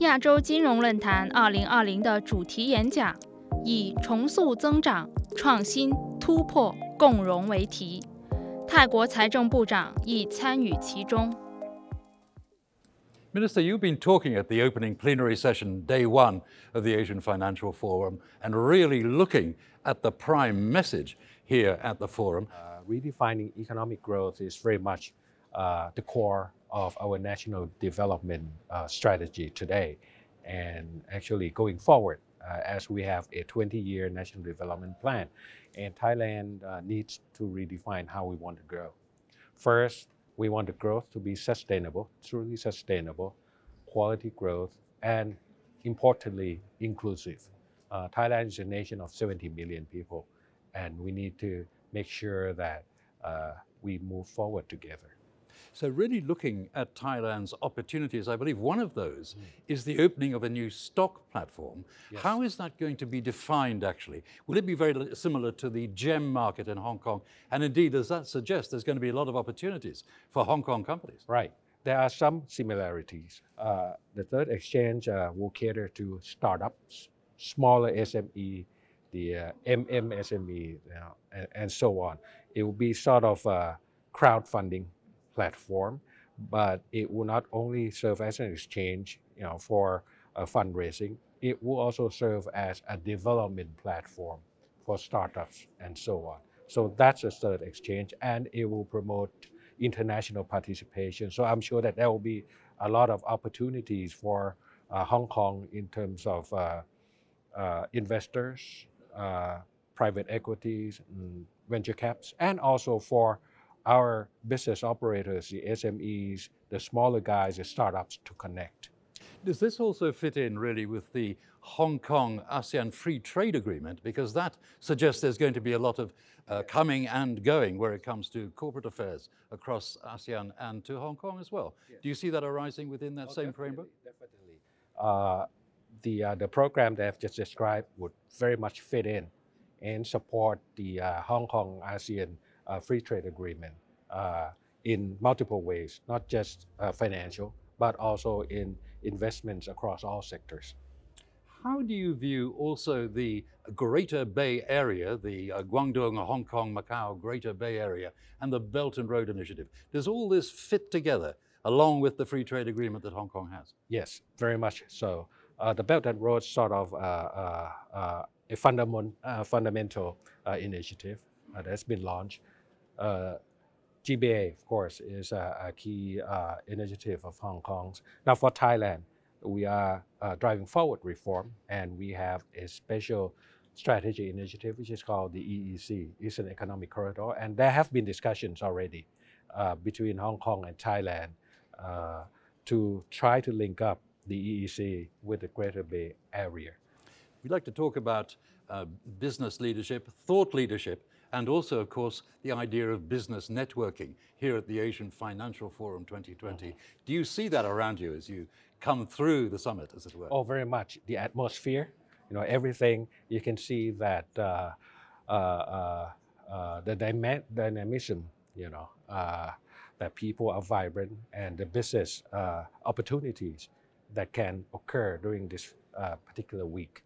亚洲金融论坛2020的主题演讲，以“重塑增长、创新、突破、共荣”为题。泰国财政部长亦参与其中。Minister, you've been talking at the opening plenary session, day one of the Asian Financial Forum, and really looking at the prime message here at the forum. Uh, redefining economic growth is very much uh, the core of our national development uh, strategy today. And actually, going forward, uh, as we have a 20 year national development plan, and Thailand uh, needs to redefine how we want to grow. First, we want the growth to be sustainable, truly sustainable, quality growth, and importantly, inclusive. Uh, Thailand is a nation of 70 million people, and we need to make sure that uh, we move forward together. So, really looking at Thailand's opportunities, I believe one of those mm. is the opening of a new stock platform. Yes. How is that going to be defined actually? Will it be very similar to the GEM market in Hong Kong? And indeed, does that suggest there's going to be a lot of opportunities for Hong Kong companies? Right. There are some similarities. Uh, the third exchange uh, will cater to startups, smaller SME, the uh, MMSME, you know, and, and, so on. It will be sort of a crowdfunding platform, but it will not only serve as an exchange, you know, for uh, fundraising. It will also serve as a development platform for startups and so on. So that's a third exchange, and it will promote international participation. So I'm sure that there will be a lot of opportunities for uh, Hong Kong in terms of uh, uh, investors, uh, private equities, venture caps, and also for our business operators, the SMEs, the smaller guys, the startups to connect. Does this also fit in really with the Hong Kong ASEAN Free Trade Agreement? Because that suggests there's going to be a lot of uh, coming and going where it comes to corporate affairs across ASEAN and to Hong Kong as well. Yes. Do you see that arising within that oh, same framework? Definitely. Uh, the, uh, the program that I've just described would very much fit in and support the uh, Hong Kong ASEAN free trade agreement uh, in multiple ways, not just uh, financial, but also in investments across all sectors. How do you view also the Greater Bay Area, the uh, Guangdong, Hong Kong, Macau Greater Bay Area, and the Belt and Road Initiative? Does all this fit together along with the free trade agreement that Hong Kong has? Yes, very much so. Uh, the Belt and Road sort of uh, uh, uh a fundament, fundamental initiative that's been launched. GBA, of course, is a, a key uh, initiative of Hong Kong's. Now, for Thailand, we are uh, driving forward reform, and we have a special strategy initiative, which is called the EEC, Eastern Economic Corridor, and there have been discussions already uh, between Hong Kong and Thailand uh, to try to link up the EEC with the Greater Bay Area. We'd like to talk about uh, business leadership, thought leadership, and also, of course, the idea of business networking here at the Asian Financial Forum 2020. Mm-hmm. Do you see that around you as you come through the summit, as it were? Oh, very much. The atmosphere, you know, everything. You can see that uh, uh, uh, uh the dyma- dynamism, you know, uh, that people are vibrant and the business uh, opportunities that can occur during this particular week.